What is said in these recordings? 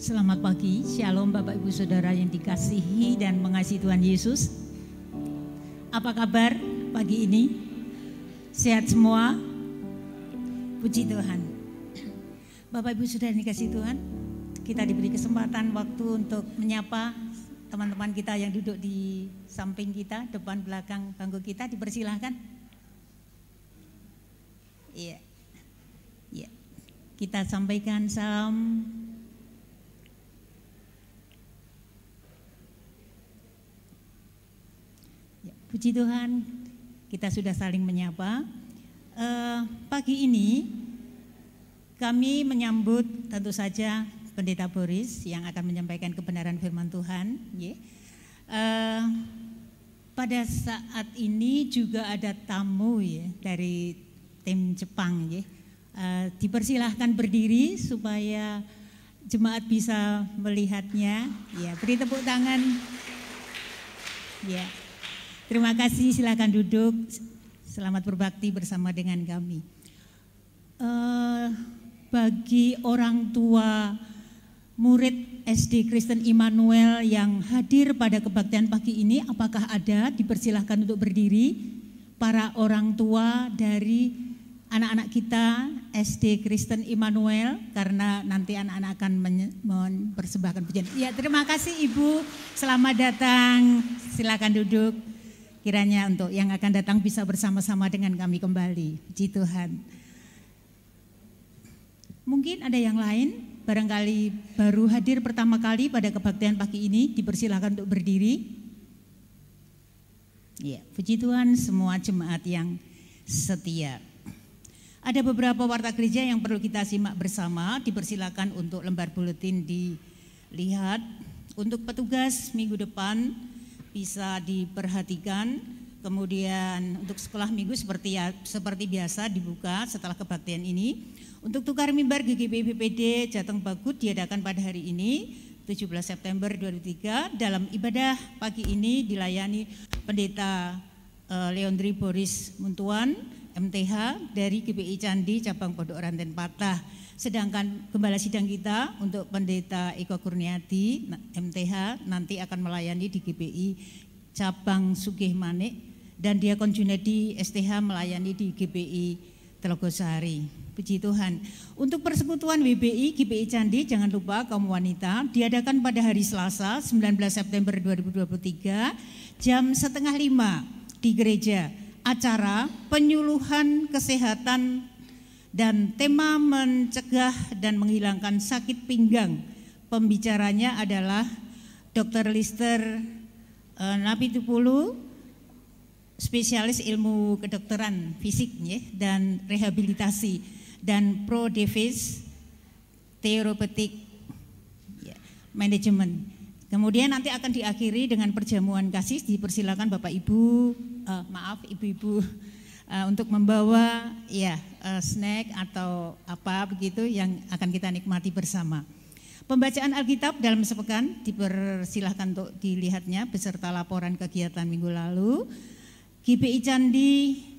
Selamat pagi, Shalom Bapak Ibu Saudara yang dikasihi dan mengasihi Tuhan Yesus. Apa kabar pagi ini? Sehat semua? Puji Tuhan. Bapak Ibu Saudara yang dikasihi Tuhan, kita diberi kesempatan waktu untuk menyapa teman-teman kita yang duduk di samping kita, depan belakang bangku kita, dipersilahkan. Iya. Iya. Kita sampaikan salam Ya, puji Tuhan, kita sudah saling menyapa. Uh, pagi ini kami menyambut tentu saja Pendeta Boris yang akan menyampaikan kebenaran firman Tuhan. Ya. Uh, pada saat ini juga ada tamu ya dari tim Jepang. Ya. Uh, dipersilahkan berdiri supaya jemaat bisa melihatnya. Ya, beri tepuk tangan. Ya. Terima kasih, silakan duduk. Selamat berbakti bersama dengan kami. Uh, bagi orang tua murid SD Kristen Immanuel yang hadir pada kebaktian pagi ini, apakah ada? Dipersilahkan untuk berdiri. Para orang tua dari anak-anak kita SD Kristen Immanuel karena nanti anak-anak akan mempersembahkan pujian. Ya, terima kasih Ibu. Selamat datang. Silakan duduk. Kiranya untuk yang akan datang bisa bersama-sama dengan kami kembali. Puji Tuhan. Mungkin ada yang lain, barangkali baru hadir pertama kali pada kebaktian pagi ini, dipersilahkan untuk berdiri. Ya, puji Tuhan semua jemaat yang setia. Ada beberapa warta gereja yang perlu kita simak bersama, dipersilakan untuk lembar buletin dilihat. Untuk petugas minggu depan, bisa diperhatikan. Kemudian untuk sekolah minggu seperti ya, seperti biasa dibuka setelah kebaktian ini. Untuk tukar mimbar GGB BPD Jateng Bagut diadakan pada hari ini 17 September 2003 dalam ibadah pagi ini dilayani Pendeta uh, Leondri Boris Muntuan MTH dari GPI Candi cabang Pondok Ranten Patah. Sedangkan gembala sidang kita untuk pendeta Eko Kurniati MTH nanti akan melayani di GPI cabang Sugih Manik dan dia Junedi STH melayani di GPI Telogosari. Puji Tuhan. Untuk persekutuan WBI GPI Candi jangan lupa kaum wanita diadakan pada hari Selasa 19 September 2023 jam setengah lima di gereja acara penyuluhan kesehatan dan tema mencegah dan menghilangkan sakit pinggang. Pembicaranya adalah Dr. Lister uh, Nabi Tupulu, spesialis ilmu kedokteran fisik ya, dan rehabilitasi dan Pro Davis Therapeutic ya, Management. Kemudian nanti akan diakhiri dengan perjamuan kasih. Dipersilakan Bapak Ibu, uh, maaf Ibu-ibu uh, untuk membawa ya uh, snack atau apa begitu yang akan kita nikmati bersama. Pembacaan Alkitab dalam sepekan dipersilahkan untuk dilihatnya beserta laporan kegiatan minggu lalu. GPI Candi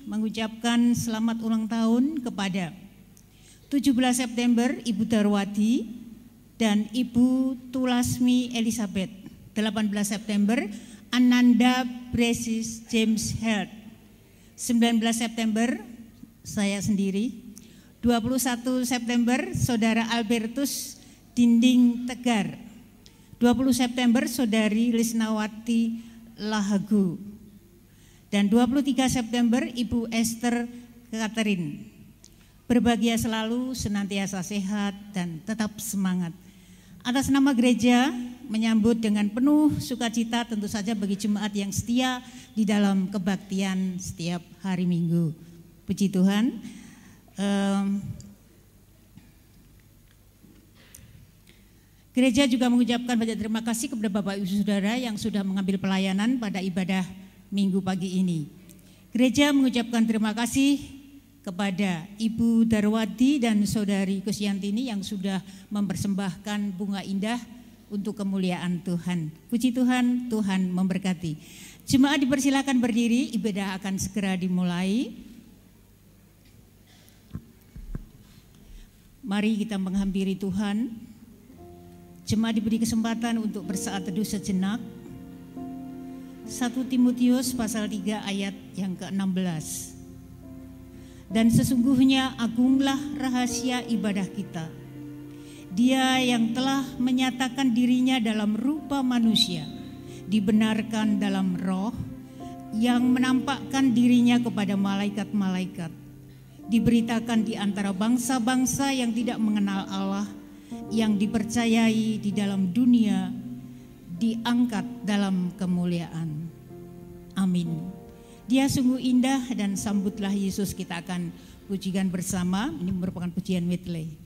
mengucapkan selamat ulang tahun kepada 17 September Ibu Darwati dan Ibu Tulasmi Elizabeth. 18 September Ananda Bresis James Heard 19 September saya sendiri, 21 September Saudara Albertus Dinding Tegar, 20 September Saudari Lisnawati Lahagu, dan 23 September Ibu Esther Catherine. Berbahagia selalu, senantiasa sehat dan tetap semangat. Atas nama gereja menyambut dengan penuh sukacita tentu saja bagi jemaat yang setia di dalam kebaktian setiap hari Minggu. Puji Tuhan. Um, Gereja juga mengucapkan banyak terima kasih kepada Bapak Ibu Saudara yang sudah mengambil pelayanan pada ibadah minggu pagi ini. Gereja mengucapkan terima kasih kepada Ibu Darwati dan Saudari Kusyantini yang sudah mempersembahkan bunga indah untuk kemuliaan Tuhan. Puji Tuhan, Tuhan memberkati. Jemaat dipersilakan berdiri, ibadah akan segera dimulai. Mari kita menghampiri Tuhan. Jemaat diberi kesempatan untuk bersaat teduh sejenak. 1 Timotius pasal 3 ayat yang ke-16. Dan sesungguhnya agunglah rahasia ibadah kita. Dia yang telah menyatakan dirinya dalam rupa manusia, dibenarkan dalam roh, yang menampakkan dirinya kepada malaikat-malaikat, diberitakan di antara bangsa-bangsa yang tidak mengenal Allah, yang dipercayai di dalam dunia, diangkat dalam kemuliaan. Amin. Dia sungguh indah dan sambutlah Yesus kita akan pujikan bersama. Ini merupakan pujian medley.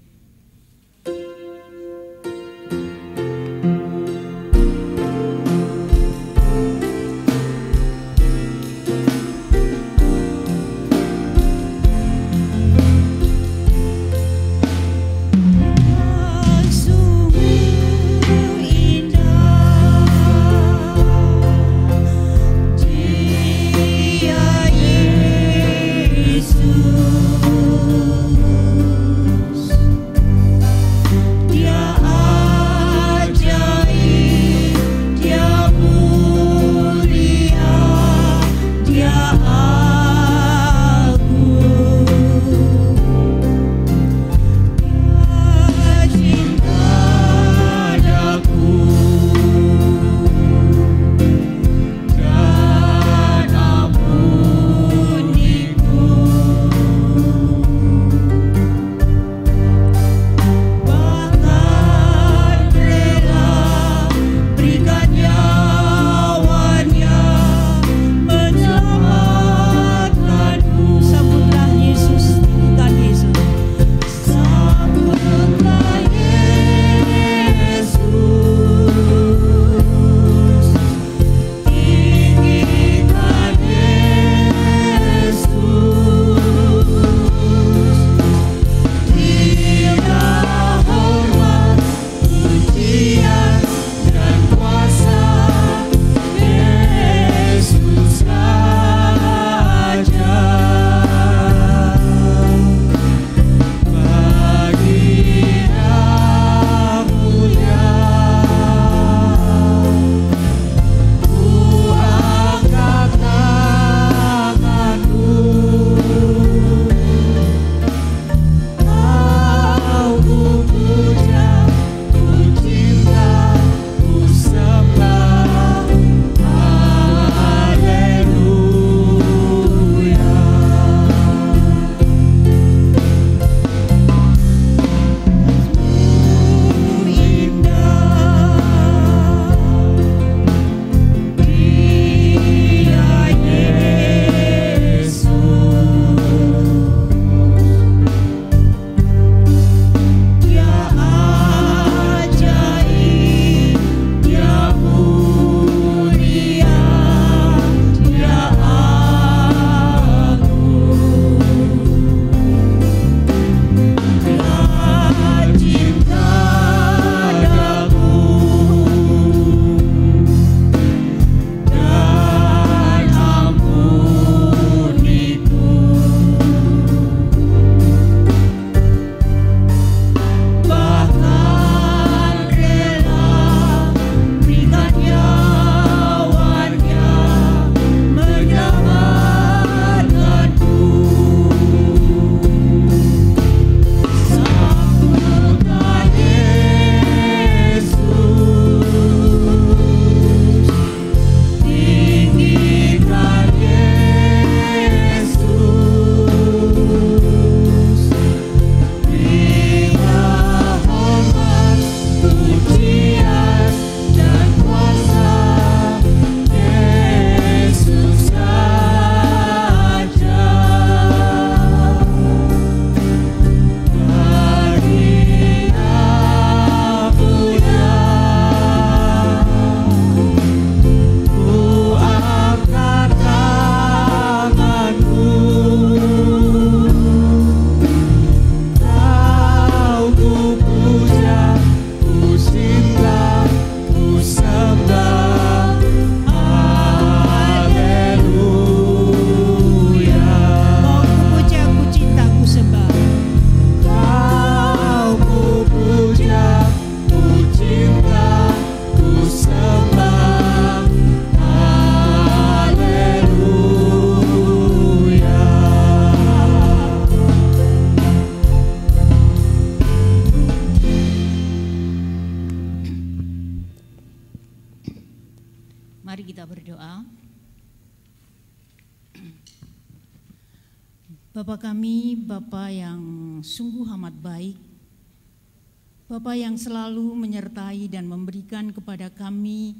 Bapak yang selalu menyertai dan memberikan kepada kami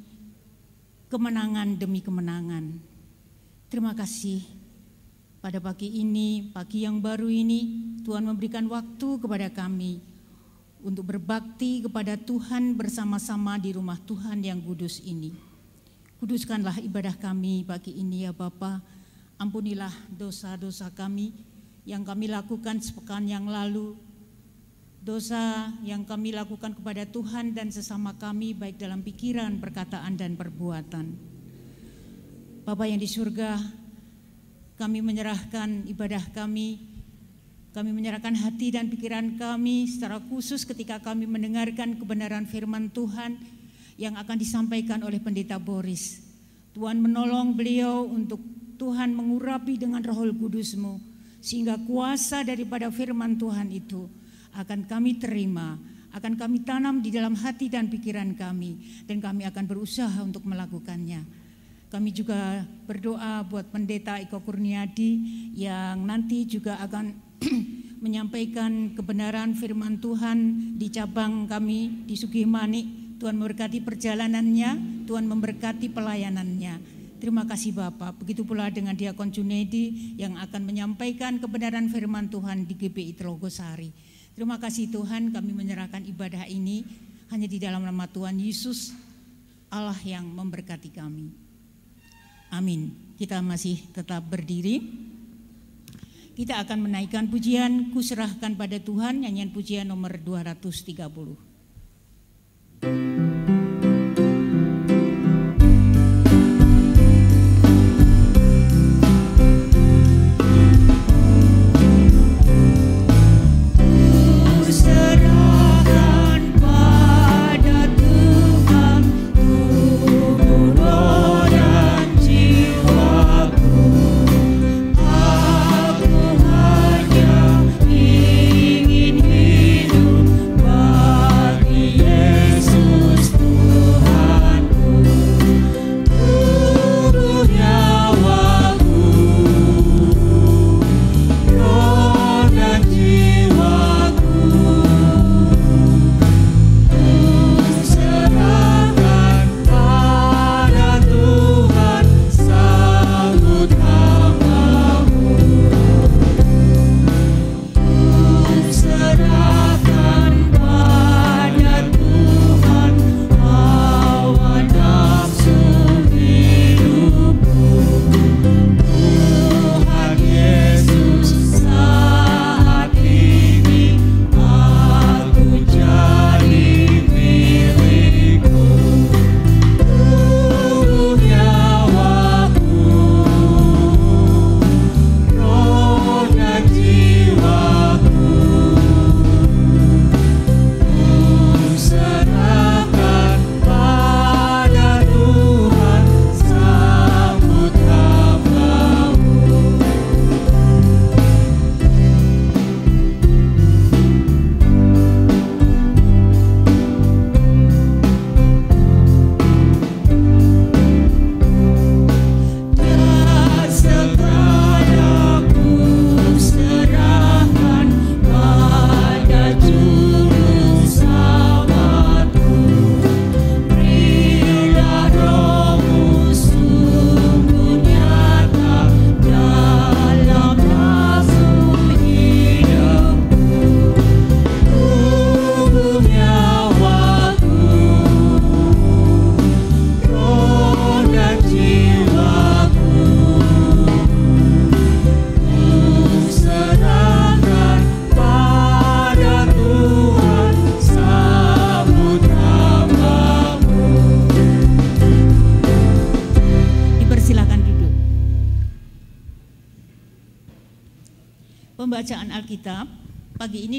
kemenangan demi kemenangan. Terima kasih pada pagi ini, pagi yang baru ini, Tuhan memberikan waktu kepada kami untuk berbakti kepada Tuhan bersama-sama di rumah Tuhan yang kudus ini. Kuduskanlah ibadah kami pagi ini ya Bapak, ampunilah dosa-dosa kami, yang kami lakukan sepekan yang lalu, dosa yang kami lakukan kepada Tuhan dan sesama kami baik dalam pikiran, perkataan dan perbuatan. Bapa yang di surga, kami menyerahkan ibadah kami, kami menyerahkan hati dan pikiran kami secara khusus ketika kami mendengarkan kebenaran firman Tuhan yang akan disampaikan oleh Pendeta Boris. Tuhan menolong beliau untuk Tuhan mengurapi dengan roh kudusmu sehingga kuasa daripada firman Tuhan itu akan kami terima, akan kami tanam di dalam hati dan pikiran kami, dan kami akan berusaha untuk melakukannya. Kami juga berdoa buat Pendeta Iko Kurniadi yang nanti juga akan menyampaikan kebenaran firman Tuhan di cabang kami di Sugihmani. Tuhan memberkati perjalanannya, Tuhan memberkati pelayanannya. Terima kasih Bapak. Begitu pula dengan Diakon Junedi yang akan menyampaikan kebenaran firman Tuhan di GPI Telogosari. Terima kasih Tuhan kami menyerahkan ibadah ini hanya di dalam nama Tuhan Yesus Allah yang memberkati kami. Amin. Kita masih tetap berdiri. Kita akan menaikkan pujian kuserahkan pada Tuhan nyanyian pujian nomor 230.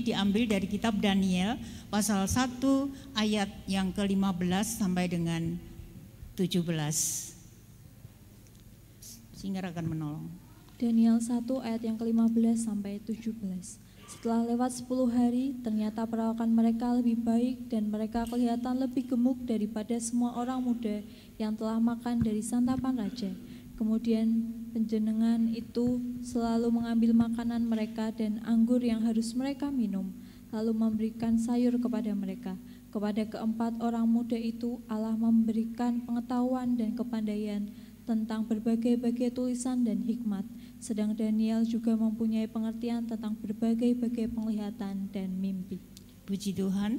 Diambil dari kitab Daniel pasal 1 ayat yang ke-15 sampai dengan 17. Sehingga akan menolong. Daniel 1 ayat yang ke-15 sampai 17. Setelah lewat 10 hari, ternyata perawakan mereka lebih baik dan mereka kelihatan lebih gemuk daripada semua orang muda yang telah makan dari santapan raja. Kemudian penjenengan itu selalu mengambil makanan mereka dan anggur yang harus mereka minum, lalu memberikan sayur kepada mereka. Kepada keempat orang muda itu Allah memberikan pengetahuan dan kepandaian tentang berbagai-bagai tulisan dan hikmat. Sedang Daniel juga mempunyai pengertian tentang berbagai-bagai penglihatan dan mimpi. Puji Tuhan.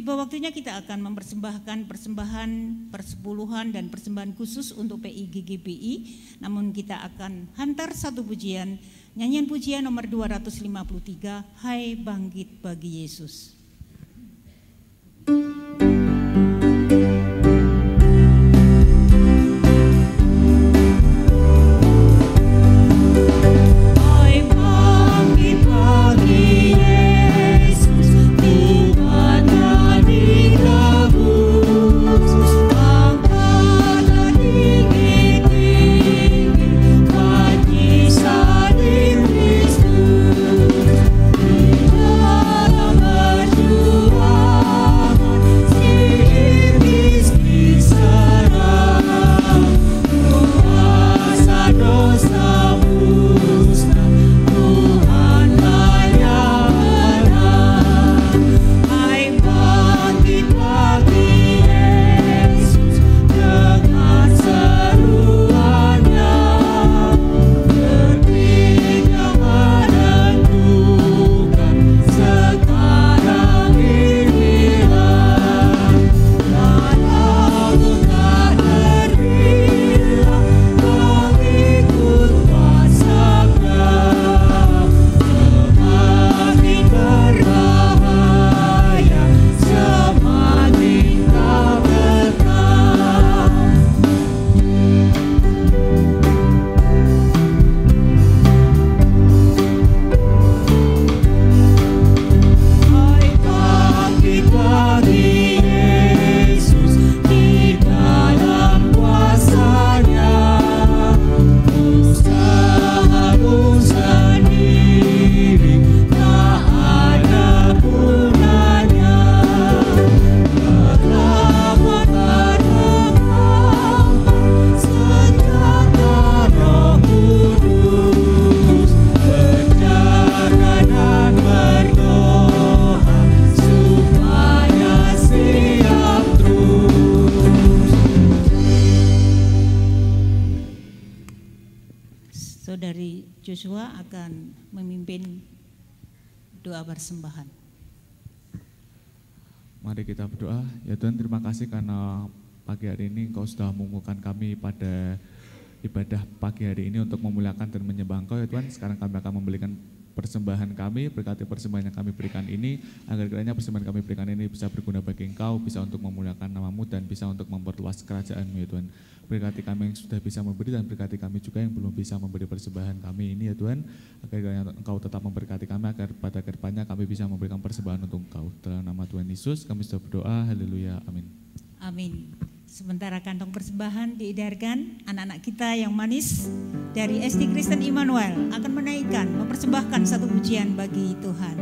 Tiba waktunya kita akan mempersembahkan persembahan persepuluhan dan persembahan khusus untuk PIGGBI. Namun kita akan hantar satu pujian, nyanyian pujian nomor 253, Hai Bangkit Bagi Yesus. kasih bisa untuk memperluas kerajaanmu ya Tuhan. Berkati kami yang sudah bisa memberi dan berkati kami juga yang belum bisa memberi persembahan kami ini ya Tuhan. Agar Engkau tetap memberkati kami agar pada ke depannya kami bisa memberikan persembahan untuk Engkau. Dalam nama Tuhan Yesus kami sudah berdoa, haleluya, amin. Amin. Sementara kantong persembahan diedarkan, anak-anak kita yang manis dari SD Kristen Immanuel akan menaikkan, mempersembahkan satu pujian bagi Tuhan.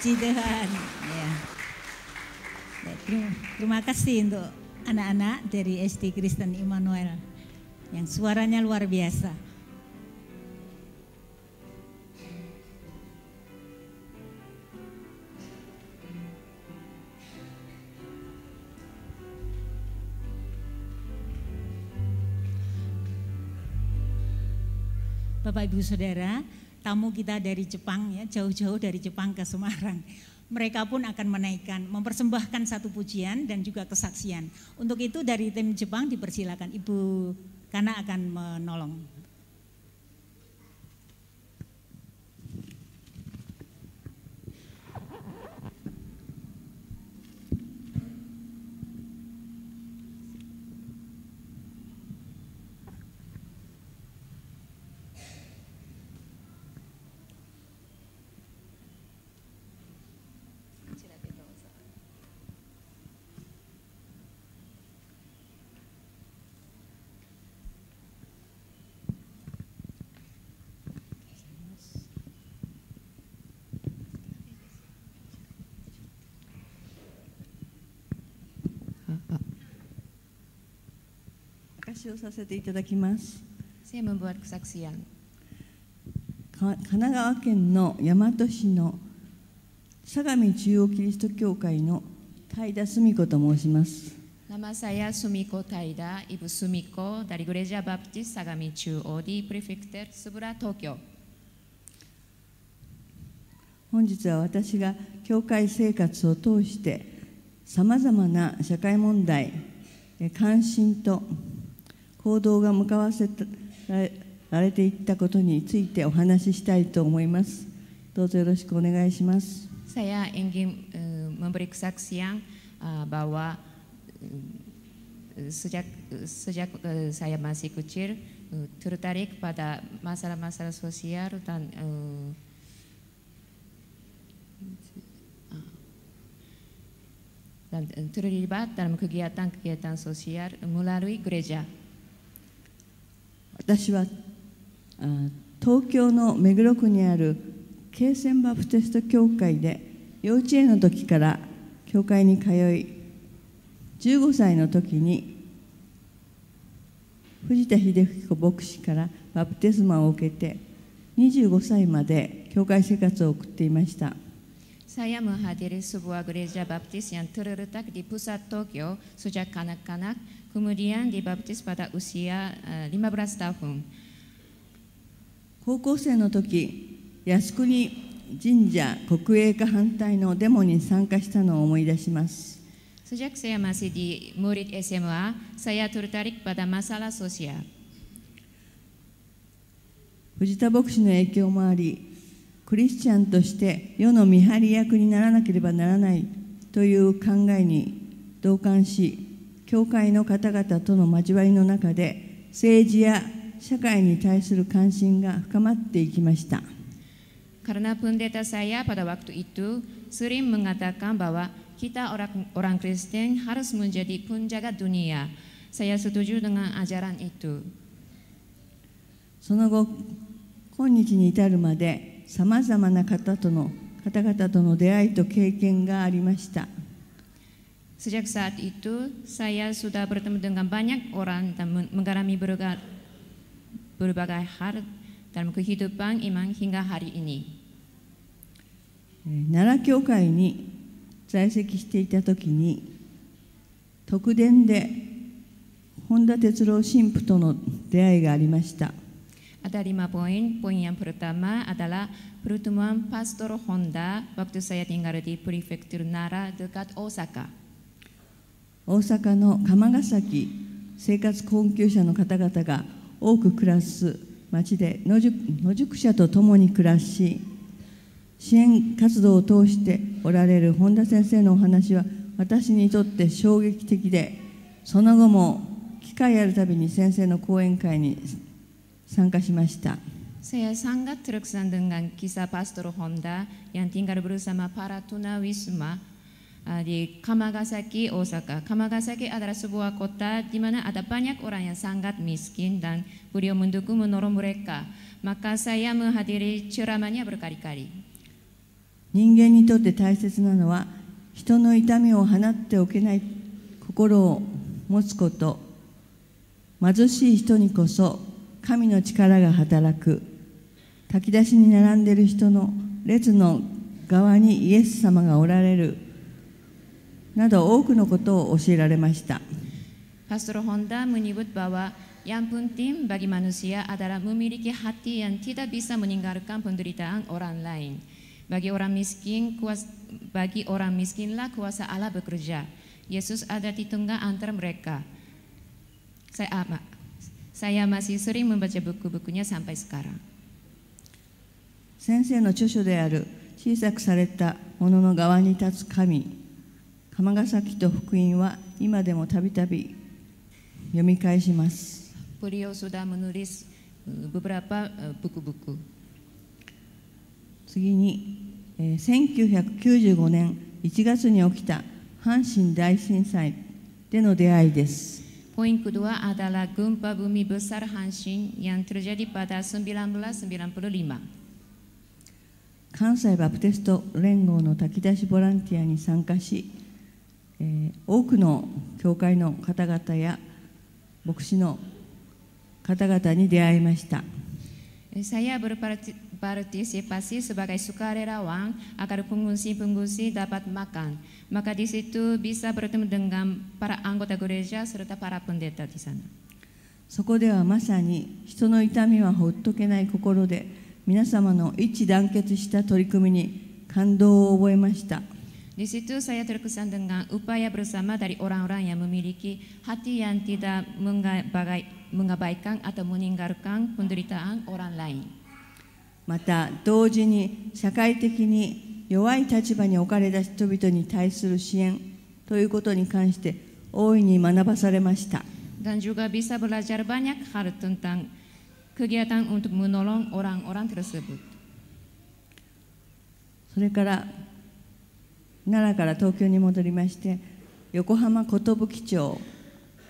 Puji Tuhan. Ya. Terima, terima kasih untuk anak-anak dari SD Kristen Immanuel yang suaranya luar biasa. Bapak Ibu Saudara, tamu kita dari Jepang ya, jauh-jauh dari Jepang ke Semarang. Mereka pun akan menaikkan, mempersembahkan satu pujian dan juga kesaksian. Untuk itu dari tim Jepang dipersilakan Ibu Kana akan menolong. 証しをさせていただきます。Saya membuat kesaksian. か神奈川県の大和市の相模中央キリスト教会の平田澄子と申します。Nama saya Sumiko Taida, Ibu Sumiko dari Gereja Baptis Sagami Chuo di Prefektur Subura, Tokyo. 本日は私が教会生活を通してさまざまな社会問題え関心と行動が向かわせられていったことについてお話ししたいと思いますどうぞよろしくお願いします Saya ingin eh, memberi kesaksian eh, bahwa eh, sejak sejak eh, saya masih kecil eh, tertarik pada masalah-masalah sosial dan eh, dan terlibat dalam kegiatan-kegiatan sosial melalui gereja. 私は東京の目黒区にある慶泉バプテスト教会で幼稚園の時から教会に通い15歳の時に藤田秀彦牧師からバプテスマを受けて25歳まで教会生活を送っていました。Saya menghadiri sebuah gereja baptis yang terletak di pusat Tokyo sejak kanak-kanak, kemudian dibaptis pada usia eh, 15 tahun. 高校生の時靖国神社国営化反対のデモに参加したのを思い出します Sejak saya masih di murid SMA, saya tertarik pada masalah sosial. 藤田牧師の影響もありクリスチャンとして世の見張り役にならなければならないという考えに同感し教会の方々との交わりの中で政治や社会に対する関心が深まっていきました Karena pendeta saya pada waktu itu sering mengatakan bahwa kita orang, orang Kristen harus menjadi penjaga dunia. Saya setuju dengan ajaran itu. その後今日に至るまでさまざまな方との方々との出会いと経験がありました Sejak saat itu, saya sudah bertemu dengan banyak orang dan men- mengalami berbagai, berbagai hal dalam kehidupan iman hingga hari ini. えー奈良教会に在籍していた時に特伝で本田哲郎神父との出会いがありました Ada lima poin. Poin yang pertama adalah pertemuan Pastor Honda waktu saya tinggal di Prefektur Nara dekat Osaka. 大阪の釜ヶ崎生活困窮者の方々が多く暮らす町で野宿野宿者と共に暮らし支援活動を通しておられる本田先生のお話は私にとって衝撃的でその後も機会あるたびに先生の講演会に参加しました Saya sangat terkesan dengan kisah Pastor Honda yang tinggal bersama para tunawisma uh, di Kamagasaki, Osaka. Kamagasaki adalah sebuah kota di mana ada banyak orang yang sangat miskin dan beliau mendukung menolong mereka. Maka saya menghadiri ceramahnya berkali-kali. 人間にとって大切なのは人の痛みを放っておけない心を持つこと貧しい人にこそ神の力が働く炊き出しに並んでいる人の列の側にイエス様がおられるなど多くのことを教えられました Pastor Honda menyebut bahwa yang penting bagi manusia adalah memiliki hati yang tidak bisa meninggalkan penderitaan orang lain. Bagi orang miskin, kuasa, bagi orang miskinlah kuasa Allah bekerja. Yesus ada di tengah antara mereka. Saya, ah, Saya masih sering membaca から先生の著書である小さくされたものの側に立つ神、鎌ヶ崎と福音は今でもたびたび読み返します。次に、1995年1月に起きた阪神大震災での出会いです。Poin kedua adalah gempa bumi besar Hanshin yang terjadi pada 1995. 関西バプテスト連合の炊き出しボランティアに参加し、えー多くの教会の方々や牧師の方々に出会いました Saya berparti- berpartisipasi sebagai sukarelawan agar pengungsi-pengungsi dapat makan. Maka di situ bisa bertemu dengan para anggota gereja serta para pendeta di sana. そこではまさに人の痛みはほっとけない心で皆様の一致団結した取り組みに感動を覚えました Di situ saya terkesan dengan upaya bersama dari orang-orang yang memiliki hati yang tidak mengabaikan atau meninggalkan penderitaan orang lain. また同時に社会的に弱い立場に置かれた人々に対する支援ということに関して大いに学ばされました Dan juga bisa belajar banyak hal tentang kegiatan untuk menolong orang-orang tersebut. それから奈良から東京に戻りまして横浜寿町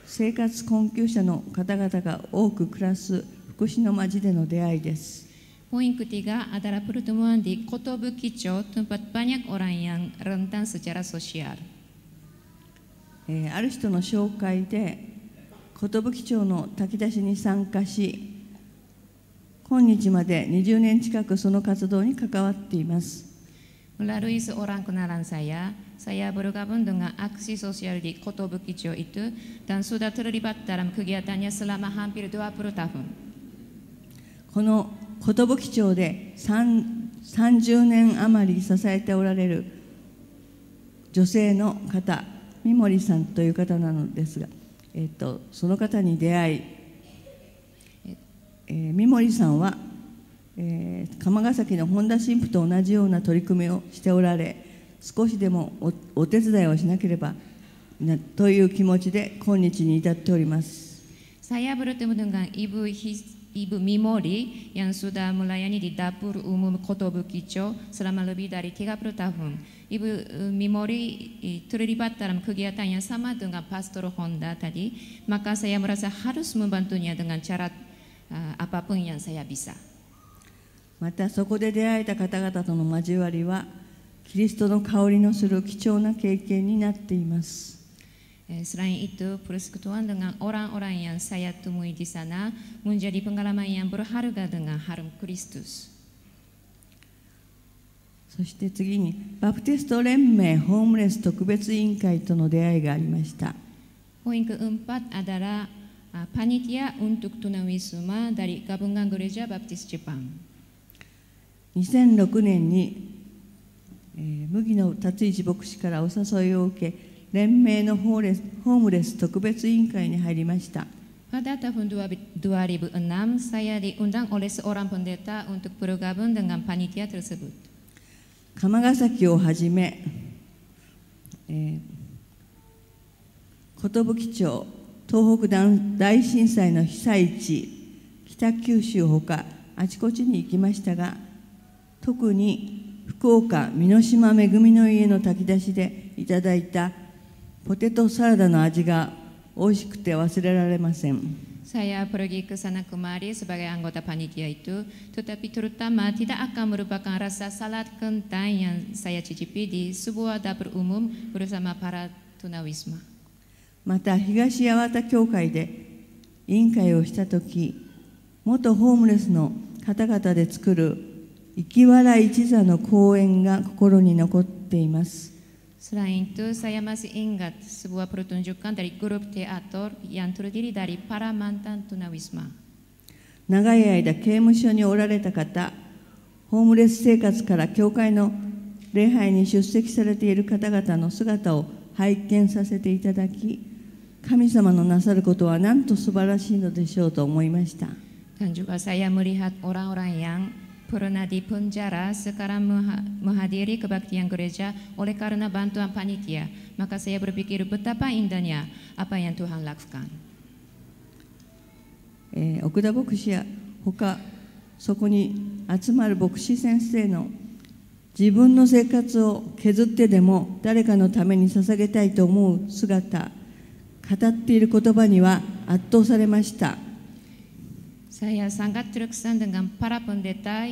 生活困窮者の方々が多く暮らす福祉の町での出会いですポインクティガアダラプルトムアンディコトブキチョトンパッパニャクオランヤンランタンスチャラソシアルある人の紹介で寿町の炊き出しに参加し今日まで20年近くその活動に関わっています。ラルイス・オランク・ナランサやサヤ・ブルガ・ブンドがアクシ・ソーシャルディ・コトブキチョダンス・ダトルリバッタラム・クギア・ダニア・スラマ・ハンピル・ドア・プルタフンこの寿町で30年余り支えておられる女性の方三森さんという方なのですが、えっとその方に出会い、えー三森さんは、えー釜ヶ崎の本田神父と同じような取り組みをしておられ少しでもおお手伝いをしなければなという気持ちで今日に至っております。Saya bertemu dengan Ibu His- Ibu Mimori yang sudah melayani di dapur umum Kotobukicho selama lebih dari 30 tahun. Ibu eh, Mimori eh, terlibat dalam kegiatan yang sama dengan Pastor Honda tadi, maka saya merasa harus membantunya dengan cara eh, apapun yang saya bisa. またそこで出会えた方々との交わりはキリストの香りのする貴重な経験になっています Eh, Selain itu, persekutuan dengan orang-orang yang saya temui di sana menjadi pengalaman yang berharga dengan harum Kristus. そして次にバプテスト連盟ホームレス特別委員会との出会いがありました Poin keempat adalah ah, panitia untuk tunawisma dari Gabungan Gereja Baptis Jepang. 2006年に、えー麦野達一牧師からお誘いを受け連盟のホーレスホームレス特別委員会に入りました Pada tahun 2006, saya diundang oleh seorang pendeta untuk bergabung dengan panitia tersebut. 釜ヶ崎をはじめ、えー、寿町東北大大震災の被災地北九州ほかあちこちに行きましたが特に福岡美濃島恵みの家の炊き出しでいただいたポテトサラダの味が美味しくて忘れられません Saya pergi ke sana kemari sebagai anggota panitia itu, tetapi terutama tidak akan merupakan rasa salad kentang yang saya cicipi di sebuah dapur umum bersama para tunawisma. また東八幡教会で委員会をした時元ホームレスの方々で作る生き笑い一座の公演が心に残っています Selain itu, saya masih ingat sebuah pertunjukan dari grup teater yang terdiri dari para mantan tunawisma. 長い間刑務所におられた方ホームレス生活から教会の礼拝に出席されている方々の姿を拝見させていただき神様のなさることはなんと素晴らしいのでしょうと思いました Dan juga saya melihat orang-orang yang pernah di penjara sekarang menghadiri kebaktian gereja oleh karena bantuan panitia. Maka saya berpikir betapa indahnya apa yang Tuhan lakukan. えー奥田牧師や他そこに集まる牧師先生の自分の生活を削ってでも誰かのために捧げたいと思う姿語っている言葉には圧倒されました Saya sangat terkesan dengan para pendeta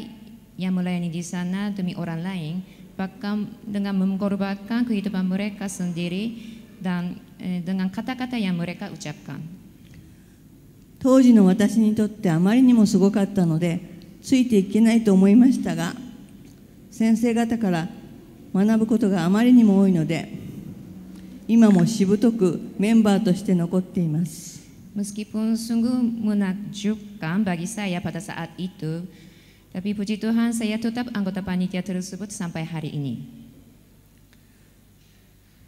yang melayani di sana demi orang lain, bahkan dengan mengorbankan kehidupan mereka sendiri dan eh, dengan kata-kata yang mereka ucapkan. 当時の私にとってあまりにもすごかったのでついていけないと思いましたが先生方から学ぶことがあまりにも多いので今もしぶとくメンバーとして残っています Meskipun sungguh menakjubkan bagi saya pada saat itu, tapi puji Tuhan saya tetap anggota panitia tersebut sampai hari ini.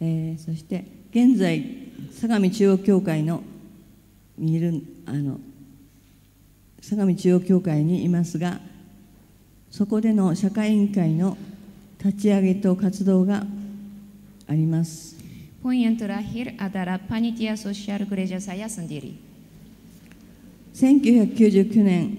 えーそして現在相模中央教会のにいるあの相模中央教会にいますがそこでの社会委員会の立ち上げと活動があります Poin yang terakhir adalah panitia sosial gereja saya sendiri. 1999年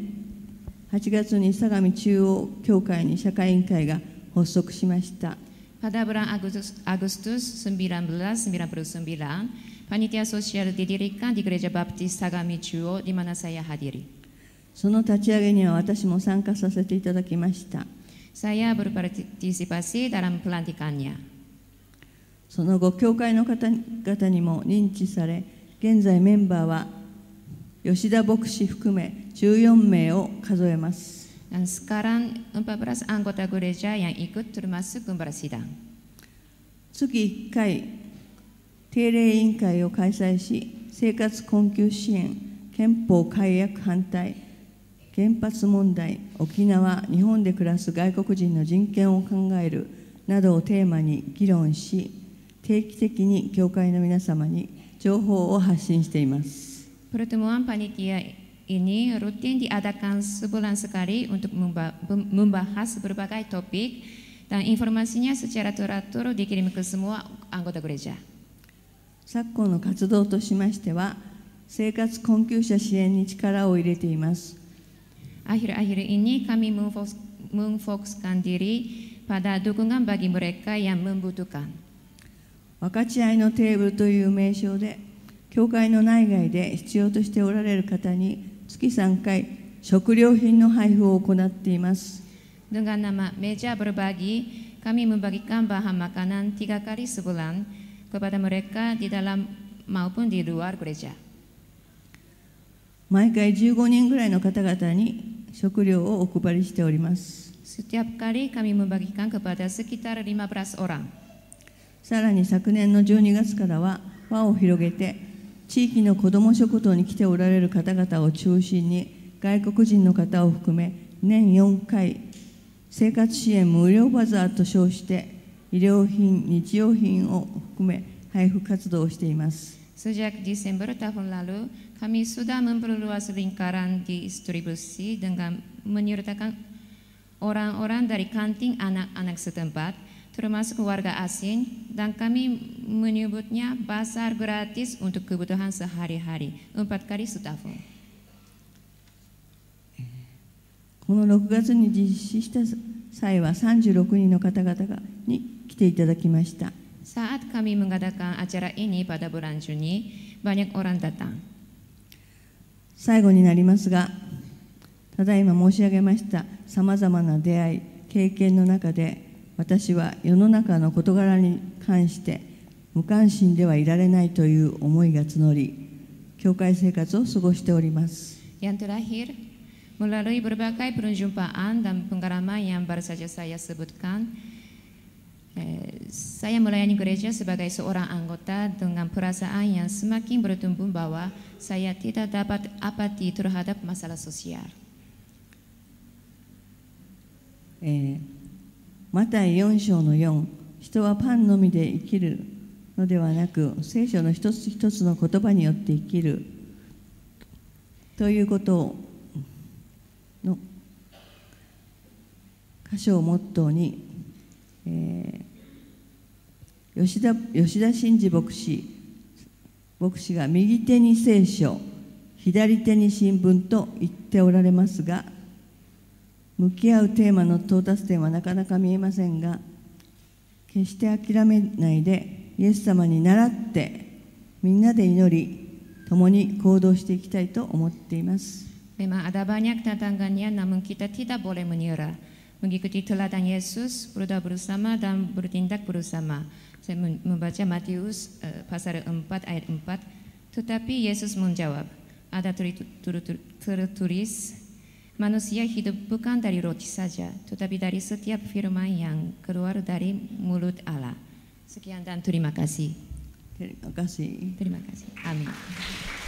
8月に相模中央教会に社会委員会が発足しました Pada bulan Agustus, Agustus 1999, panitia sosial didirikan di Gereja Baptis Sagami Chuo di mana saya hadiri. その立ち上げには私も参加させていただきました Saya berpartisipasi dalam pelantikannya. その後教会の方々にも認知され現在メンバーは吉田牧師含め14名を数えます Dan sekarang 14 anggota gereja yang ikut termasuk gembala sidang. 月1回定例委員会を開催し生活困窮支援憲法改悪反対原発問題沖縄日本で暮らす外国人の人権を考えるなどをテーマに議論し定期的に教会の皆様に情報を発信しています Pertemuan panitia ini rutin diadakan sebulan sekali untuk memba- membahas berbagai topik dan informasinya secara teratur dikirim ke semua anggota gereja. 昨今の活動としましては生活困窮者支援に力を入れています Akhir-akhir ini kami memfokus- memfokuskan diri pada dukungan bagi mereka yang membutuhkan. 分かち合いのテーブルという名称で教会の内外で必要としておられる方に月3回食料品の配布を行っています。毎回15人ぐらいの方々に食料をお配りしております。Setiap kali kami membagikan kepada さらに昨年の12月からは輪を広げて地域の子ども食堂に来ておられる方々を中心に外国人の方を含め年4回生活支援無料バザーと称して医療品日用品を含め配布活動をしています Sejak Desember tahun lalu, kami sudah memperluas lingkaran distribusi dengan menyertakan orang-orang dari kanting anak-anak setempat, termasuk warga asing, dan kami menyebutnya pasar gratis untuk kebutuhan sehari-hari, empat kali setahun. この6月に実施した際は36人の方々がに来ていただきました Saat kami mengadakan acara ini pada bulan Juni, banyak orang datang. 最後になりますがただいま申し上げましたさまざまな出会い経験の中で私は世の中の事柄に関して無関心ではいられないという思いが募り教会生活を過ごしております Yang terakhir, melalui berbagai perjumpaan dan pengalaman yang baru saja saya sebutkan, eh, saya melayani gereja sebagai seorang anggota dengan perasaan yang semakin bertumbuh bahwa saya tidak dapat apati terhadap masalah sosial. えー マタイ4章の4人はパンのみで生きるのではなく聖書の一つ一つの言葉によって生きる。ということの箇所をモットーに、えー吉田吉田真嗣牧師牧師が右手に聖書左手に新聞と言っておられますが向き合うテーマの到達点はなかなか見えませんが決して諦めないでイエス様に倣ってみんなで祈り共に行動していきたいと思っています Memang ada banyak tantangannya, namun kita tidak boleh menyerah. Mengikuti teladan Yesus, berdoa bersama dan bertindak bersama. Saya membaca Matius eh, pasal 4 ayat 4. Tetapi Yesus menjawab, ada teri- tur- tur- tertulis, manusia hidup bukan dari roti saja, tetapi dari setiap firman yang keluar dari mulut Allah. Sekian dan terima kasih. Terima kasih Terima kasih. Amin.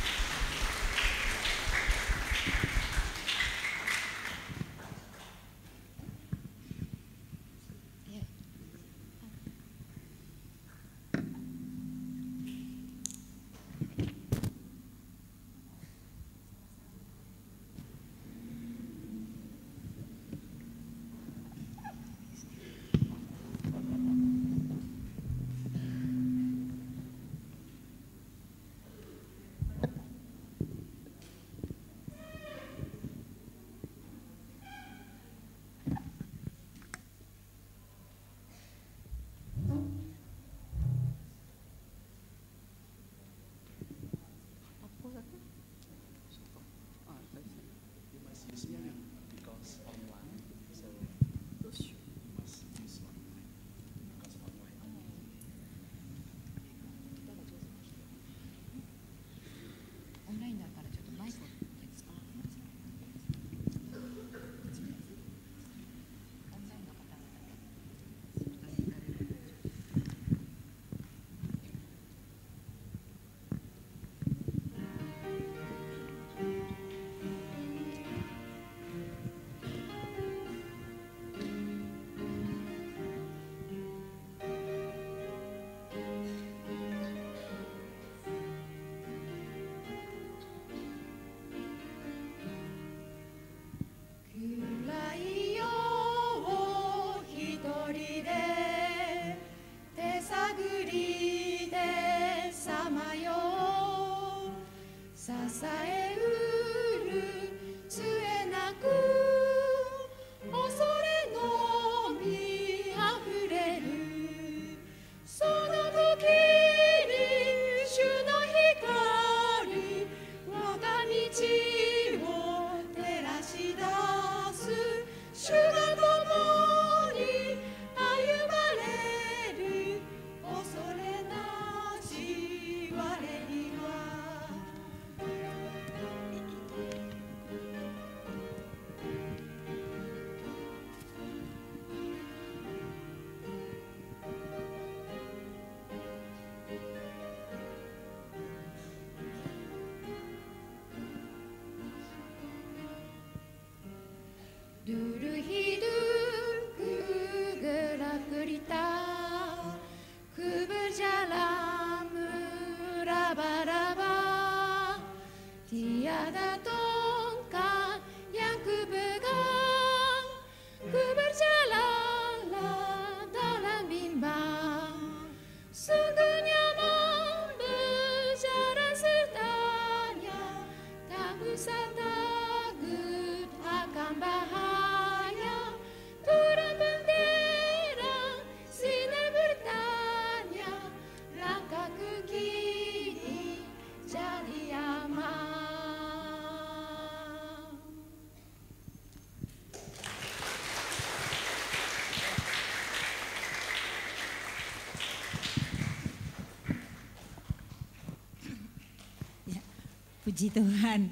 Puji Tuhan.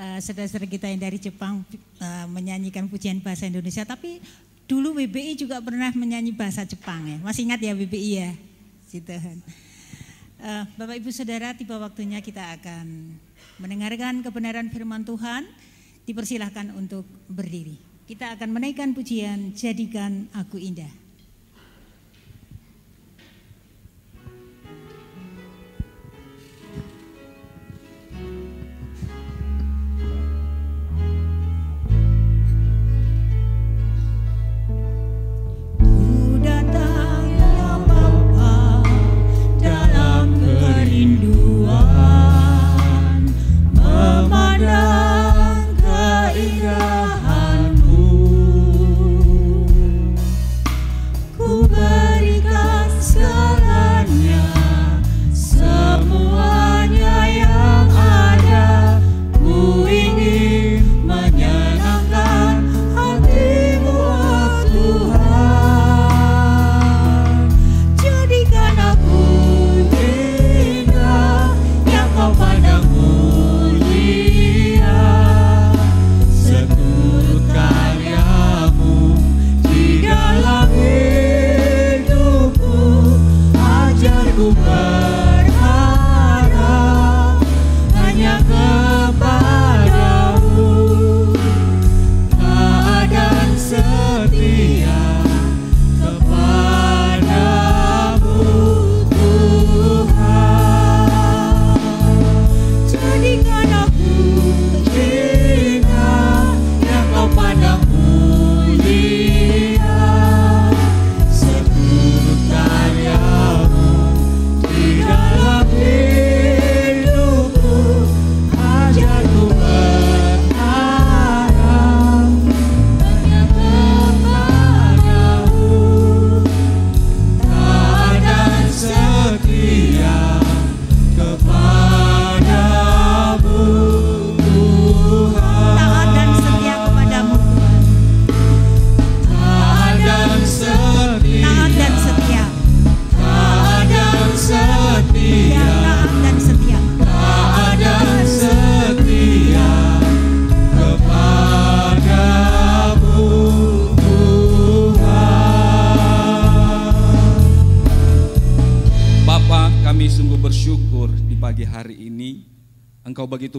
Uh, saudara-saudara kita yang dari Jepang uh, menyanyikan pujian bahasa Indonesia, tapi dulu BBI juga pernah menyanyi bahasa Jepang ya. Masih ingat ya BBI ya? Puji Tuhan. Uh, Bapak Ibu Saudara, tiba waktunya kita akan mendengarkan kebenaran firman Tuhan. Dipersilahkan untuk berdiri. Kita akan menaikkan pujian Jadikan Aku Indah.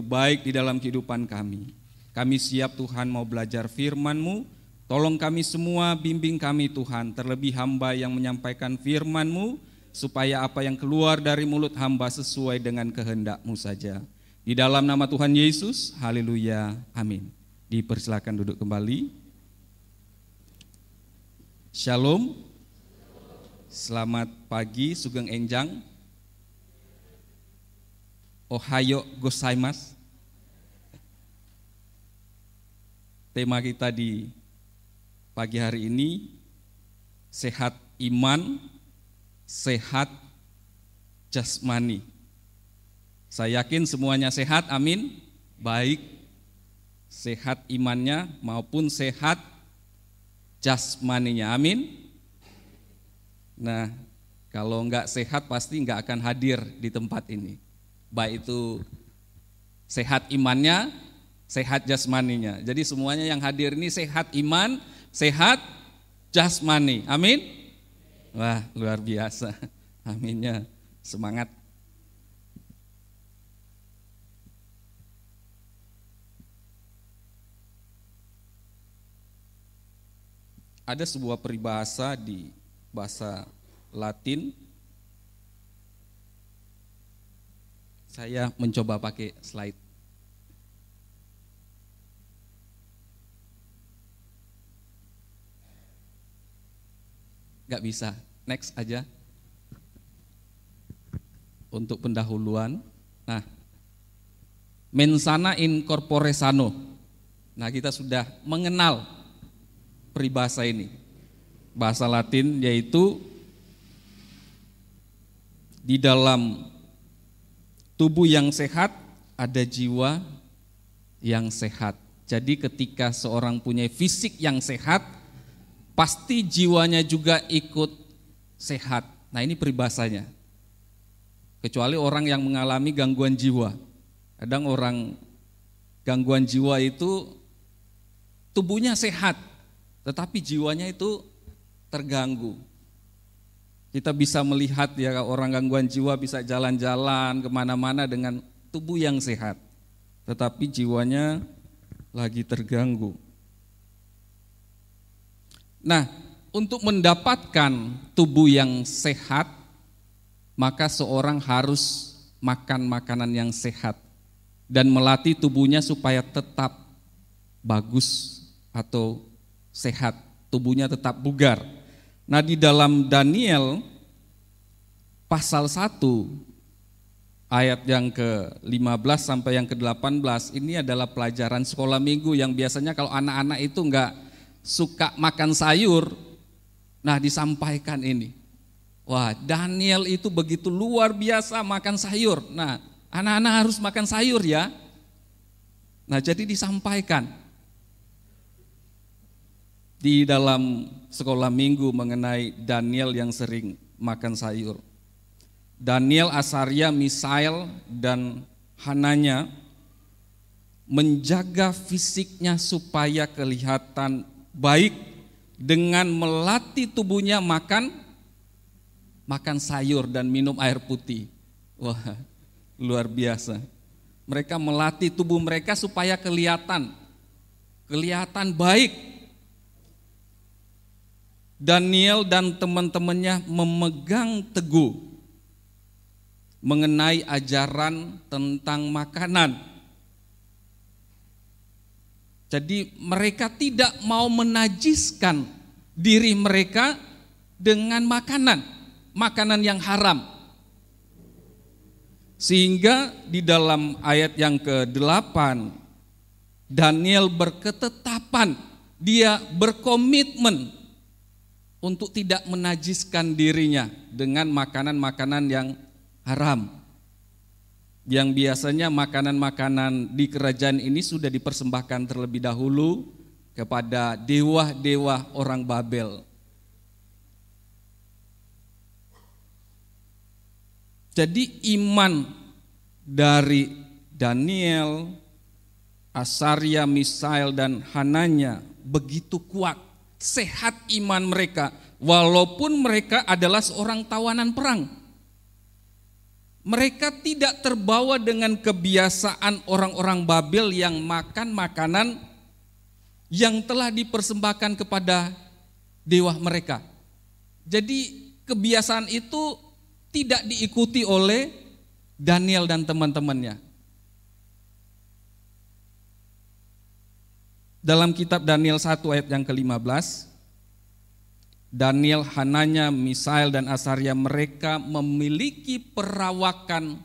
Baik di dalam kehidupan kami. Kami siap Tuhan mau belajar firman-Mu, tolong kami semua, bimbing kami Tuhan, terlebih hamba yang menyampaikan firman-Mu, supaya apa yang keluar dari mulut hamba sesuai dengan kehendak-Mu saja. Di dalam nama Tuhan Yesus, haleluya, amin. Dipersilakan duduk kembali. Shalom, selamat pagi Sugeng Enjang. Ohayo gozaimasu. Tema kita di pagi hari ini sehat iman, sehat jasmani. Saya yakin semuanya sehat, amin. Baik sehat imannya maupun sehat jasmaninya, amin. Nah, kalau enggak sehat pasti enggak akan hadir di tempat ini. Baik itu sehat imannya sehat jasmaninya. Jadi semuanya yang hadir ini sehat iman, sehat jasmani. Amin. Wah, luar biasa. Aminnya. Semangat. Ada sebuah peribahasa di bahasa Latin. Saya mencoba pakai slide. Gak bisa, next aja. Untuk pendahuluan. Nah, mensana in corpore sano. Nah, kita sudah mengenal peribahasa ini. Bahasa Latin yaitu di dalam tubuh yang sehat ada jiwa yang sehat. Jadi ketika seorang punya fisik yang sehat, pasti jiwanya juga ikut sehat. Nah ini peribahasanya. Kecuali orang yang mengalami gangguan jiwa. Kadang orang gangguan jiwa itu tubuhnya sehat, tetapi jiwanya itu terganggu. Kita bisa melihat ya orang gangguan jiwa bisa jalan-jalan ke mana-mana dengan tubuh yang sehat, tetapi jiwanya lagi terganggu. Nah, untuk mendapatkan tubuh yang sehat, maka seorang harus makan makanan yang sehat dan melatih tubuhnya supaya tetap bagus atau sehat, tubuhnya tetap bugar. Nah, di dalam Daniel pasal 1 ayat yang ke-15 sampai yang ke-18 ini adalah pelajaran sekolah minggu yang biasanya kalau anak-anak itu enggak suka makan sayur, nah disampaikan ini. Wah, Daniel itu begitu luar biasa makan sayur. Nah, anak-anak harus makan sayur ya. Nah, jadi disampaikan di dalam sekolah minggu mengenai Daniel yang sering makan sayur. Daniel, Asaria, Misael, dan Hananya menjaga fisiknya supaya kelihatan baik dengan melatih tubuhnya makan makan sayur dan minum air putih. Wah, luar biasa. Mereka melatih tubuh mereka supaya kelihatan kelihatan baik. Daniel dan teman-temannya memegang teguh mengenai ajaran tentang makanan. Jadi mereka tidak mau menajiskan diri mereka dengan makanan makanan yang haram. Sehingga di dalam ayat yang ke-8 Daniel berketetapan, dia berkomitmen untuk tidak menajiskan dirinya dengan makanan-makanan yang haram. Yang biasanya makanan-makanan di kerajaan ini sudah dipersembahkan terlebih dahulu kepada dewa-dewa orang Babel. Jadi iman dari Daniel, Asaria, Misael dan Hananya begitu kuat, sehat iman mereka walaupun mereka adalah seorang tawanan perang. Mereka tidak terbawa dengan kebiasaan orang-orang Babel yang makan makanan yang telah dipersembahkan kepada dewa mereka. Jadi kebiasaan itu tidak diikuti oleh Daniel dan teman-temannya. Dalam kitab Daniel 1 ayat yang ke-15, Daniel, Hananya, Misael, dan Asaria mereka memiliki perawakan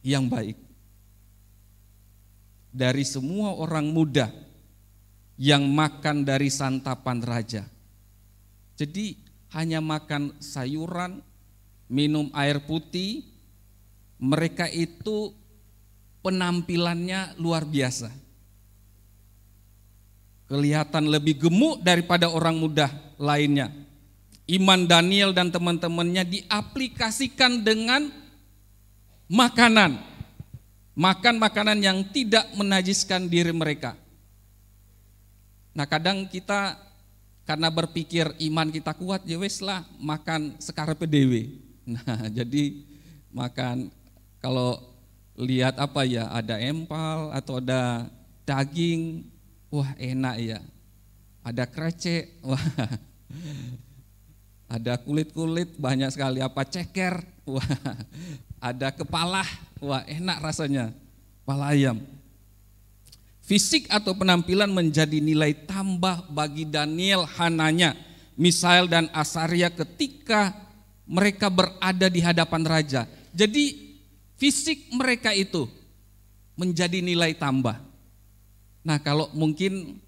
yang baik. Dari semua orang muda yang makan dari santapan raja. Jadi hanya makan sayuran, minum air putih, mereka itu penampilannya luar biasa. Kelihatan lebih gemuk daripada orang muda lainnya. Iman Daniel dan teman-temannya diaplikasikan dengan makanan. Makan makanan yang tidak menajiskan diri mereka. Nah kadang kita karena berpikir iman kita kuat ya wes lah makan sekarang PDW. Nah, jadi makan kalau lihat apa ya, ada empal atau ada daging, wah enak ya. Ada krecek, wah. Ada kulit-kulit banyak sekali apa ceker, wah. Ada kepala, wah enak rasanya. Kepala ayam. Fisik atau penampilan menjadi nilai tambah bagi Daniel Hananya, Misael dan Asaria ketika mereka berada di hadapan raja. Jadi fisik mereka itu menjadi nilai tambah. Nah, kalau mungkin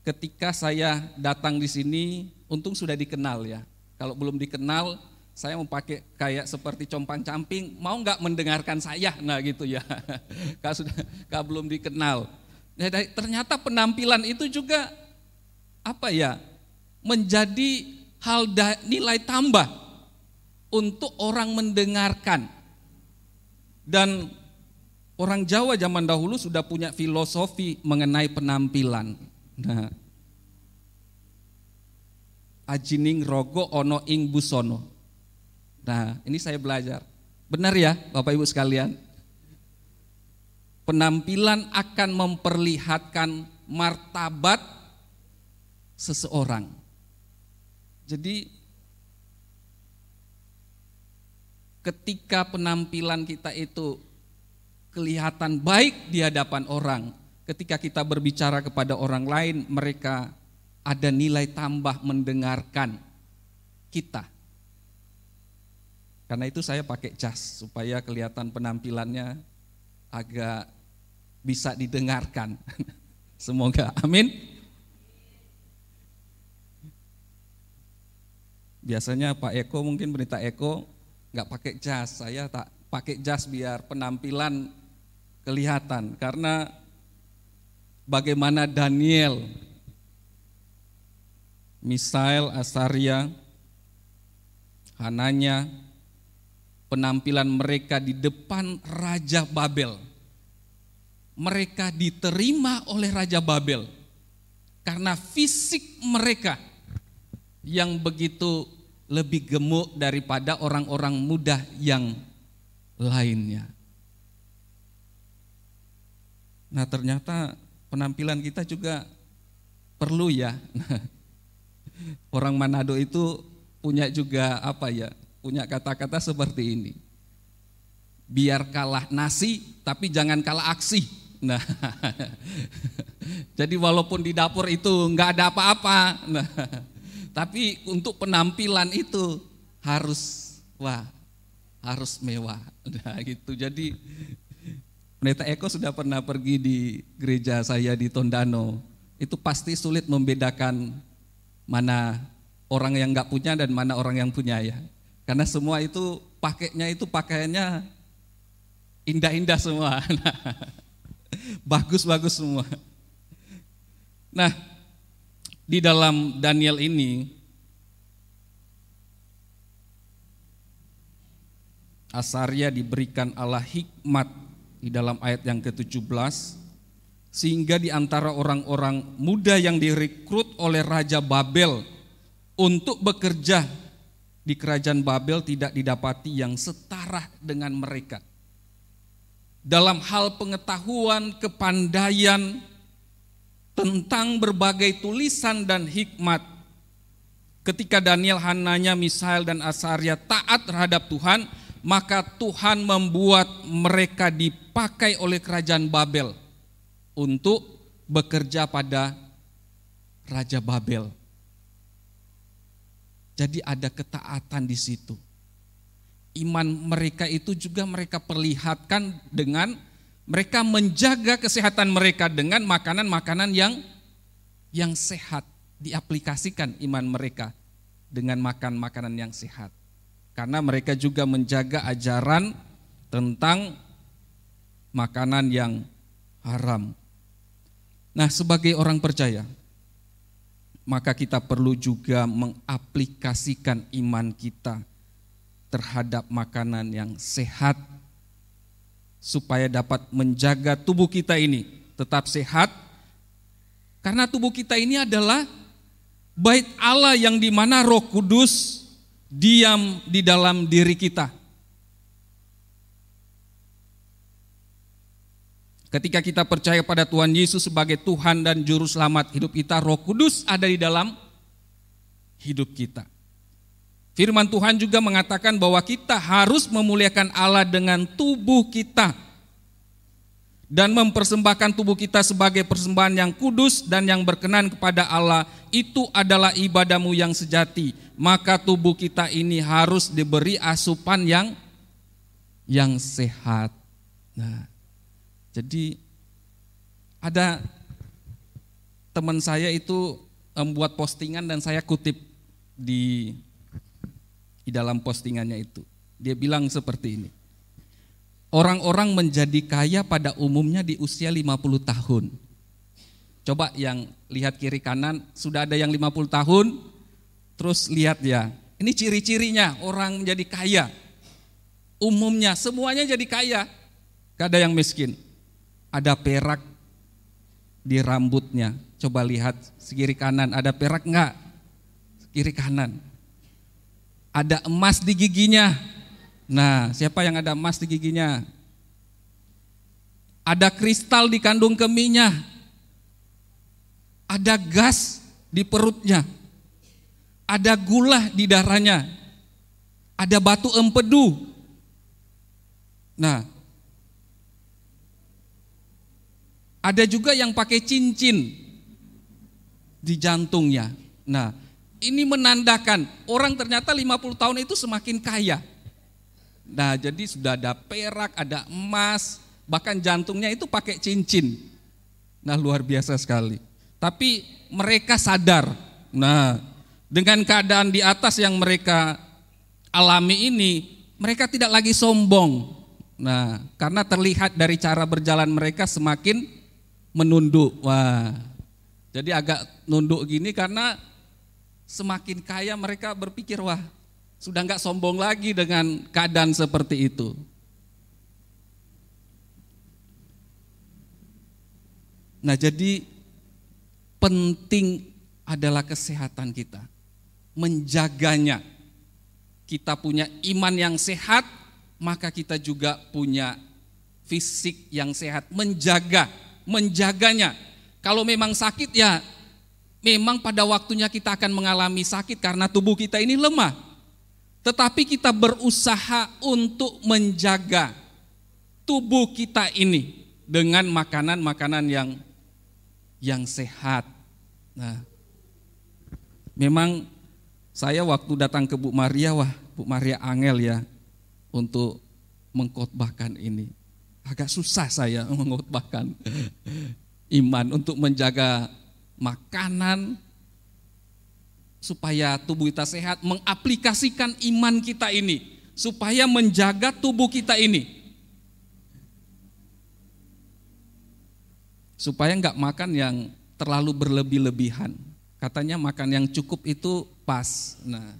ketika saya datang di sini, untung sudah dikenal ya. Kalau belum dikenal, saya mau pakai kayak seperti compang camping, mau nggak mendengarkan saya? Nah gitu ya. Kalau sudah kalau belum dikenal. Nah, ternyata penampilan itu juga apa ya? Menjadi hal nilai tambah untuk orang mendengarkan. Dan Orang Jawa zaman dahulu sudah punya filosofi mengenai penampilan. Nah, ajining rogo ono ing busono. Nah, ini saya belajar. Benar ya, Bapak Ibu sekalian? Penampilan akan memperlihatkan martabat seseorang. Jadi ketika penampilan kita itu kelihatan baik di hadapan orang. Ketika kita berbicara kepada orang lain, mereka ada nilai tambah mendengarkan kita. Karena itu saya pakai jas supaya kelihatan penampilannya agak bisa didengarkan. Semoga amin. Biasanya Pak Eko mungkin berita Eko nggak pakai jas, saya tak pakai jas biar penampilan kelihatan karena bagaimana Daniel, Misael, Asaria, Hananya, penampilan mereka di depan Raja Babel. Mereka diterima oleh Raja Babel karena fisik mereka yang begitu lebih gemuk daripada orang-orang muda yang lainnya. Nah ternyata penampilan kita juga perlu ya. Orang Manado itu punya juga apa ya, punya kata-kata seperti ini. Biar kalah nasi tapi jangan kalah aksi. Nah, jadi walaupun di dapur itu nggak ada apa-apa, nah, tapi untuk penampilan itu harus wah harus mewah. Nah gitu. Jadi Pendeta Eko sudah pernah pergi di gereja saya di Tondano. Itu pasti sulit membedakan mana orang yang nggak punya dan mana orang yang punya ya. Karena semua itu pakainya itu pakaiannya indah-indah semua. Bagus-bagus semua. Nah, di dalam Daniel ini Asaria diberikan Allah hikmat di dalam ayat yang ke-17 sehingga di antara orang-orang muda yang direkrut oleh Raja Babel untuk bekerja di kerajaan Babel tidak didapati yang setara dengan mereka. Dalam hal pengetahuan, kepandaian tentang berbagai tulisan dan hikmat, ketika Daniel, Hananya, Misael, dan Asaria taat terhadap Tuhan, maka Tuhan membuat mereka dipakai oleh kerajaan Babel untuk bekerja pada Raja Babel. Jadi ada ketaatan di situ. Iman mereka itu juga mereka perlihatkan dengan mereka menjaga kesehatan mereka dengan makanan-makanan yang yang sehat, diaplikasikan iman mereka dengan makan makanan yang sehat karena mereka juga menjaga ajaran tentang makanan yang haram. Nah, sebagai orang percaya, maka kita perlu juga mengaplikasikan iman kita terhadap makanan yang sehat supaya dapat menjaga tubuh kita ini tetap sehat karena tubuh kita ini adalah bait Allah yang di mana Roh Kudus diam di dalam diri kita. Ketika kita percaya pada Tuhan Yesus sebagai Tuhan dan Juru Selamat hidup kita, Roh Kudus ada di dalam hidup kita. Firman Tuhan juga mengatakan bahwa kita harus memuliakan Allah dengan tubuh kita dan mempersembahkan tubuh kita sebagai persembahan yang kudus dan yang berkenan kepada Allah. Itu adalah ibadahmu yang sejati maka tubuh kita ini harus diberi asupan yang yang sehat. Nah, jadi ada teman saya itu membuat postingan dan saya kutip di di dalam postingannya itu. Dia bilang seperti ini. Orang-orang menjadi kaya pada umumnya di usia 50 tahun. Coba yang lihat kiri kanan, sudah ada yang 50 tahun, Terus lihat ya, ini ciri-cirinya orang menjadi kaya. Umumnya semuanya jadi kaya. Gak ada yang miskin. Ada perak di rambutnya. Coba lihat kiri kanan, ada perak enggak? Kiri kanan. Ada emas di giginya. Nah, siapa yang ada emas di giginya? Ada kristal di kandung keminya. Ada gas di perutnya. Ada gula di darahnya. Ada batu empedu. Nah, Ada juga yang pakai cincin di jantungnya. Nah, ini menandakan orang ternyata 50 tahun itu semakin kaya. Nah, jadi sudah ada perak, ada emas, bahkan jantungnya itu pakai cincin. Nah, luar biasa sekali. Tapi mereka sadar. Nah, dengan keadaan di atas yang mereka alami ini, mereka tidak lagi sombong. Nah, karena terlihat dari cara berjalan mereka semakin menunduk. Wah, jadi agak nunduk gini karena semakin kaya mereka berpikir wah sudah nggak sombong lagi dengan keadaan seperti itu. Nah jadi penting adalah kesehatan kita, menjaganya. Kita punya iman yang sehat, maka kita juga punya fisik yang sehat, menjaga menjaganya. Kalau memang sakit ya memang pada waktunya kita akan mengalami sakit karena tubuh kita ini lemah. Tetapi kita berusaha untuk menjaga tubuh kita ini dengan makanan-makanan yang yang sehat. Nah, memang saya waktu datang ke Bu Maria, wah Bu Maria Angel ya untuk mengkhotbahkan ini agak susah saya mengutbahkan iman untuk menjaga makanan supaya tubuh kita sehat, mengaplikasikan iman kita ini supaya menjaga tubuh kita ini. Supaya nggak makan yang terlalu berlebih-lebihan. Katanya makan yang cukup itu pas. Nah,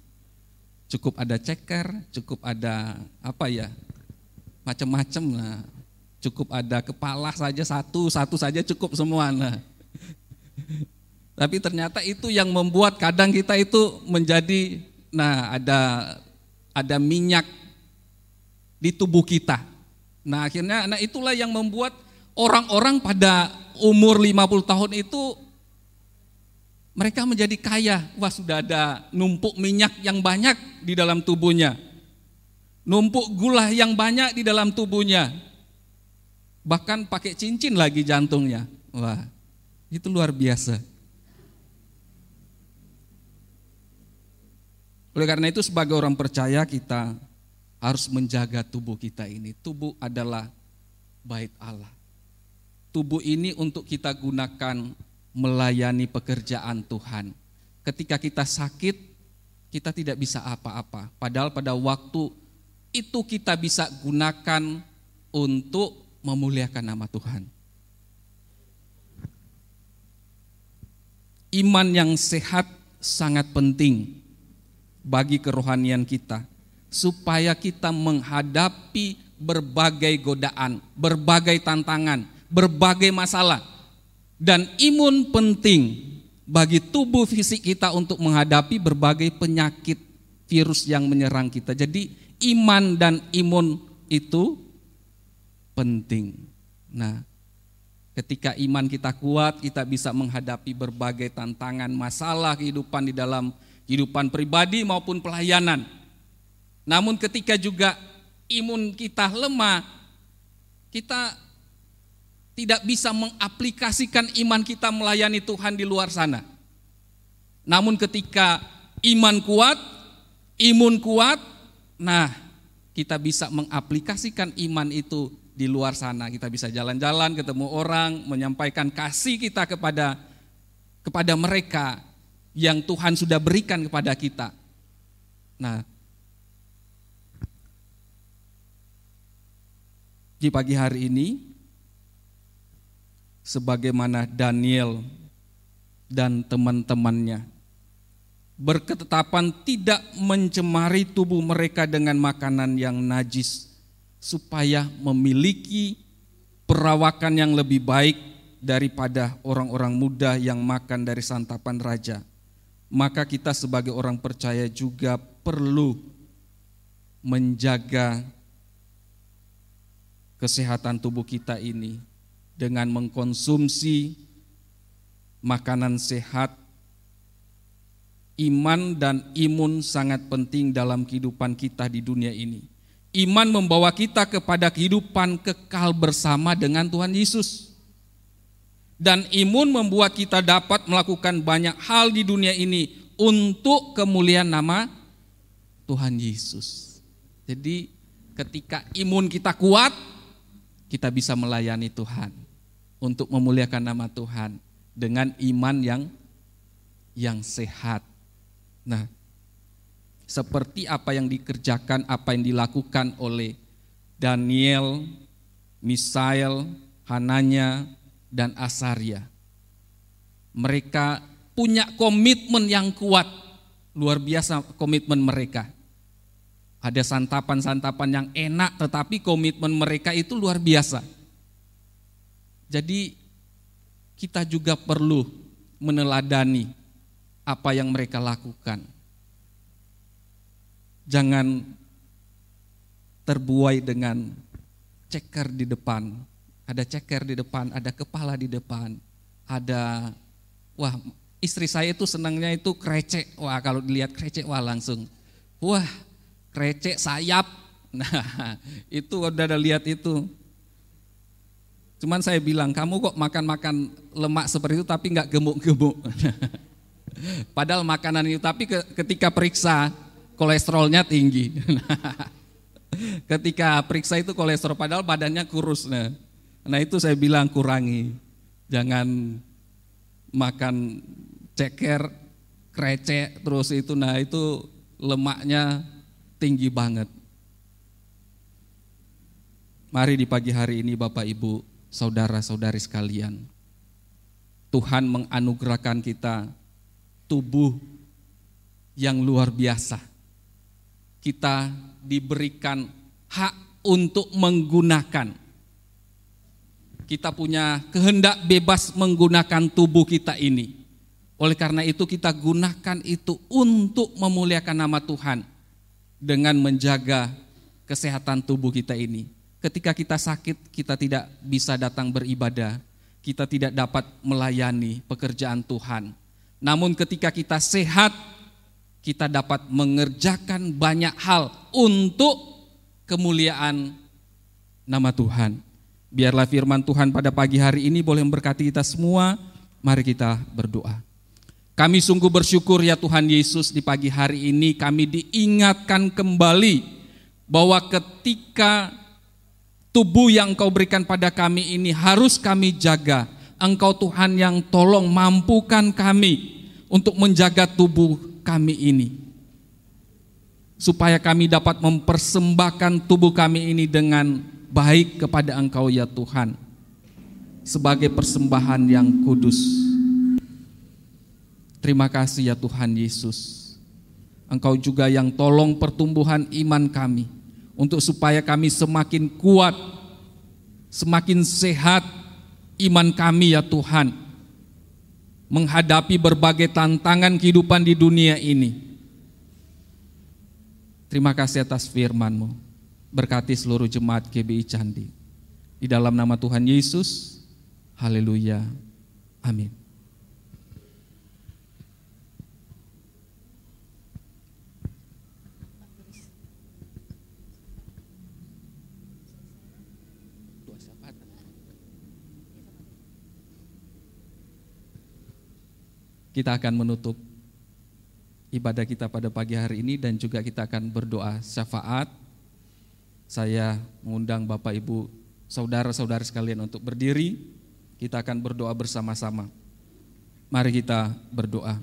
cukup ada ceker, cukup ada apa ya, macam-macam. Nah, Cukup ada kepala saja satu, satu saja cukup semua. Nah. Tapi ternyata itu yang membuat kadang kita itu menjadi nah ada ada minyak di tubuh kita. Nah, akhirnya nah itulah yang membuat orang-orang pada umur 50 tahun itu mereka menjadi kaya. Wah, sudah ada numpuk minyak yang banyak di dalam tubuhnya. Numpuk gula yang banyak di dalam tubuhnya bahkan pakai cincin lagi jantungnya. Wah, itu luar biasa. Oleh karena itu sebagai orang percaya kita harus menjaga tubuh kita ini. Tubuh adalah bait Allah. Tubuh ini untuk kita gunakan melayani pekerjaan Tuhan. Ketika kita sakit, kita tidak bisa apa-apa. Padahal pada waktu itu kita bisa gunakan untuk memuliakan nama Tuhan. Iman yang sehat sangat penting bagi kerohanian kita, supaya kita menghadapi berbagai godaan, berbagai tantangan, berbagai masalah, dan imun penting bagi tubuh fisik kita untuk menghadapi berbagai penyakit virus yang menyerang kita. Jadi, iman dan imun itu penting. Nah, ketika iman kita kuat, kita bisa menghadapi berbagai tantangan, masalah kehidupan di dalam kehidupan pribadi maupun pelayanan. Namun ketika juga imun kita lemah, kita tidak bisa mengaplikasikan iman kita melayani Tuhan di luar sana. Namun ketika iman kuat, imun kuat, nah kita bisa mengaplikasikan iman itu di luar sana. Kita bisa jalan-jalan, ketemu orang, menyampaikan kasih kita kepada kepada mereka yang Tuhan sudah berikan kepada kita. Nah, di pagi hari ini, sebagaimana Daniel dan teman-temannya berketetapan tidak mencemari tubuh mereka dengan makanan yang najis supaya memiliki perawakan yang lebih baik daripada orang-orang muda yang makan dari santapan raja. Maka kita sebagai orang percaya juga perlu menjaga kesehatan tubuh kita ini dengan mengkonsumsi makanan sehat. Iman dan imun sangat penting dalam kehidupan kita di dunia ini. Iman membawa kita kepada kehidupan kekal bersama dengan Tuhan Yesus. Dan imun membuat kita dapat melakukan banyak hal di dunia ini untuk kemuliaan nama Tuhan Yesus. Jadi ketika imun kita kuat, kita bisa melayani Tuhan untuk memuliakan nama Tuhan dengan iman yang yang sehat. Nah, seperti apa yang dikerjakan, apa yang dilakukan oleh Daniel, Misael, Hananya, dan Asaria. Mereka punya komitmen yang kuat, luar biasa komitmen mereka. Ada santapan-santapan yang enak, tetapi komitmen mereka itu luar biasa. Jadi kita juga perlu meneladani apa yang mereka lakukan. Jangan terbuai dengan ceker di depan. Ada ceker di depan, ada kepala di depan, ada wah istri saya itu senangnya itu krecek. Wah kalau dilihat krecek wah langsung wah krecek sayap. Nah itu udah ada lihat itu Cuman saya bilang, kamu kok makan-makan lemak seperti itu tapi nggak gemuk-gemuk. Padahal makanan itu, tapi ketika periksa kolesterolnya tinggi. ketika periksa itu kolesterol, padahal badannya kurus. Nah, nah itu saya bilang kurangi. Jangan makan ceker, krecek, terus itu, nah itu lemaknya tinggi banget. Mari di pagi hari ini Bapak Ibu saudara-saudari sekalian. Tuhan menganugerahkan kita tubuh yang luar biasa. Kita diberikan hak untuk menggunakan. Kita punya kehendak bebas menggunakan tubuh kita ini. Oleh karena itu kita gunakan itu untuk memuliakan nama Tuhan dengan menjaga kesehatan tubuh kita ini ketika kita sakit, kita tidak bisa datang beribadah, kita tidak dapat melayani pekerjaan Tuhan. Namun ketika kita sehat, kita dapat mengerjakan banyak hal untuk kemuliaan nama Tuhan. Biarlah firman Tuhan pada pagi hari ini boleh memberkati kita semua. Mari kita berdoa. Kami sungguh bersyukur ya Tuhan Yesus di pagi hari ini kami diingatkan kembali bahwa ketika tubuh yang Engkau berikan pada kami ini harus kami jaga. Engkau Tuhan yang tolong mampukan kami untuk menjaga tubuh kami ini. Supaya kami dapat mempersembahkan tubuh kami ini dengan baik kepada Engkau ya Tuhan. Sebagai persembahan yang kudus. Terima kasih ya Tuhan Yesus. Engkau juga yang tolong pertumbuhan iman kami untuk supaya kami semakin kuat, semakin sehat iman kami ya Tuhan menghadapi berbagai tantangan kehidupan di dunia ini. Terima kasih atas firman-Mu. Berkati seluruh jemaat GBI Candi. Di dalam nama Tuhan Yesus, haleluya. Amin. kita akan menutup ibadah kita pada pagi hari ini dan juga kita akan berdoa syafaat. Saya mengundang Bapak Ibu, saudara-saudara sekalian untuk berdiri. Kita akan berdoa bersama-sama. Mari kita berdoa.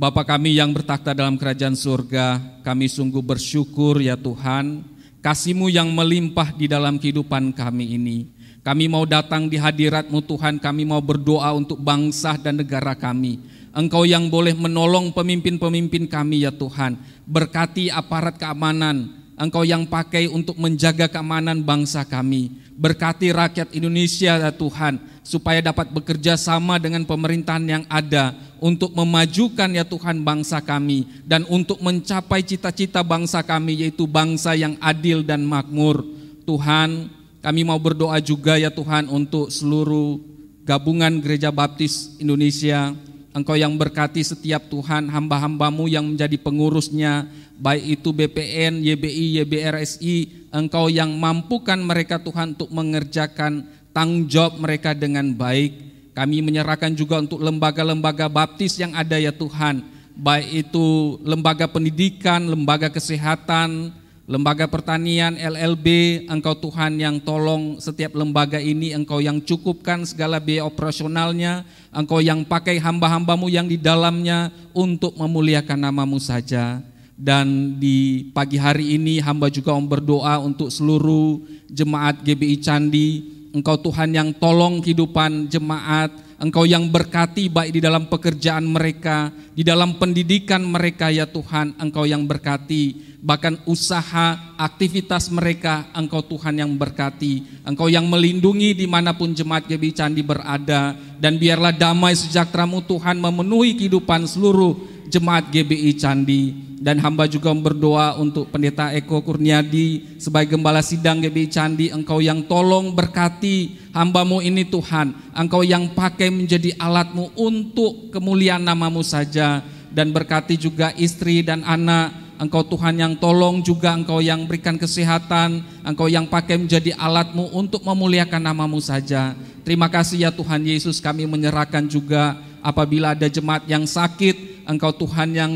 Bapa kami yang bertakhta dalam kerajaan surga, kami sungguh bersyukur ya Tuhan, kasih-Mu yang melimpah di dalam kehidupan kami ini. Kami mau datang di hadirat-Mu Tuhan, kami mau berdoa untuk bangsa dan negara kami. Engkau yang boleh menolong pemimpin-pemimpin kami ya Tuhan. Berkati aparat keamanan Engkau yang pakai untuk menjaga keamanan bangsa kami. Berkati rakyat Indonesia ya Tuhan, supaya dapat bekerja sama dengan pemerintahan yang ada untuk memajukan ya Tuhan bangsa kami dan untuk mencapai cita-cita bangsa kami yaitu bangsa yang adil dan makmur. Tuhan, kami mau berdoa juga ya Tuhan untuk seluruh gabungan Gereja Baptis Indonesia. Engkau yang berkati setiap Tuhan hamba-hambamu yang menjadi pengurusnya, baik itu BPN, YBI, YBRSI, Engkau yang mampukan mereka Tuhan untuk mengerjakan tanggung jawab mereka dengan baik. Kami menyerahkan juga untuk lembaga-lembaga baptis yang ada ya Tuhan, baik itu lembaga pendidikan, lembaga kesehatan, lembaga pertanian, LLB, Engkau Tuhan yang tolong setiap lembaga ini, Engkau yang cukupkan segala biaya operasionalnya, Engkau yang pakai hamba-hambamu yang di dalamnya untuk memuliakan namamu saja. Dan di pagi hari ini hamba juga mau berdoa untuk seluruh jemaat GBI Candi. Engkau Tuhan yang tolong kehidupan jemaat, Engkau yang berkati baik di dalam pekerjaan mereka, di dalam pendidikan mereka ya Tuhan, Engkau yang berkati, bahkan usaha, aktivitas mereka, Engkau Tuhan yang berkati, Engkau yang melindungi di mana pun jemaat GBI Candi berada, dan biarlah damai sejahteramu Tuhan memenuhi kehidupan seluruh jemaat GBI Candi dan hamba juga berdoa untuk pendeta Eko Kurniadi sebagai gembala sidang GBI Candi. Engkau yang tolong berkati hambamu ini Tuhan. Engkau yang pakai menjadi alatmu untuk kemuliaan namamu saja. Dan berkati juga istri dan anak. Engkau Tuhan yang tolong juga engkau yang berikan kesehatan. Engkau yang pakai menjadi alatmu untuk memuliakan namamu saja. Terima kasih ya Tuhan Yesus kami menyerahkan juga. Apabila ada jemaat yang sakit engkau Tuhan yang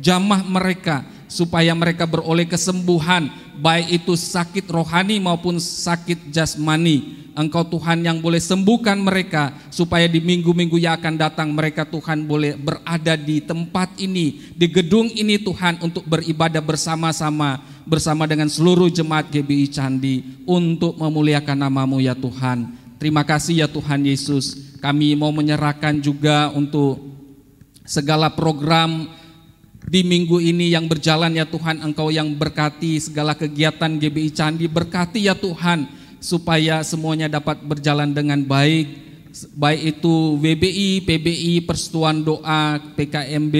jamah mereka supaya mereka beroleh kesembuhan baik itu sakit rohani maupun sakit jasmani. Engkau Tuhan yang boleh sembuhkan mereka supaya di minggu-minggu yang akan datang mereka Tuhan boleh berada di tempat ini, di gedung ini Tuhan untuk beribadah bersama-sama bersama dengan seluruh jemaat GBI Candi untuk memuliakan namamu ya Tuhan. Terima kasih ya Tuhan Yesus. Kami mau menyerahkan juga untuk segala program di minggu ini yang berjalan ya Tuhan Engkau yang berkati segala kegiatan GBI Candi berkati ya Tuhan supaya semuanya dapat berjalan dengan baik baik itu WBI, PBI, Persetuan Doa, PKMB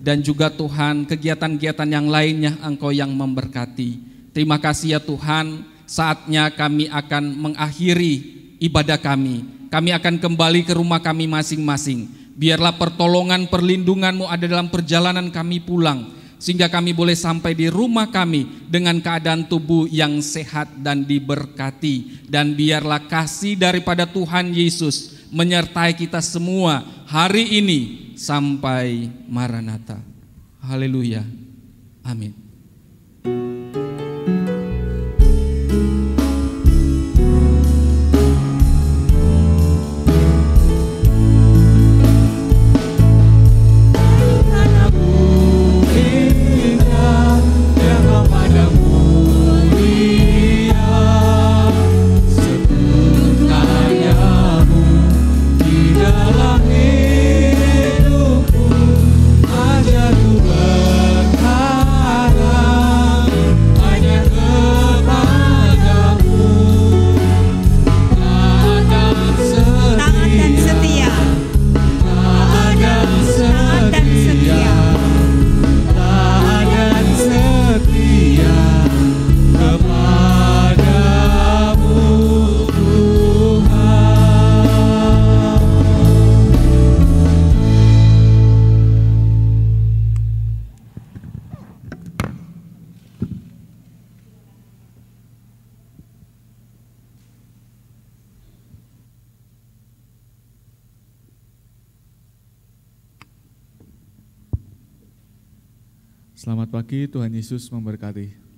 dan juga Tuhan kegiatan-kegiatan yang lainnya Engkau yang memberkati. Terima kasih ya Tuhan, saatnya kami akan mengakhiri ibadah kami. Kami akan kembali ke rumah kami masing-masing. Biarlah pertolongan perlindunganmu ada dalam perjalanan kami pulang. Sehingga kami boleh sampai di rumah kami dengan keadaan tubuh yang sehat dan diberkati. Dan biarlah kasih daripada Tuhan Yesus menyertai kita semua hari ini sampai Maranatha. Haleluya. Amin. Selamat pagi, Tuhan Yesus memberkati.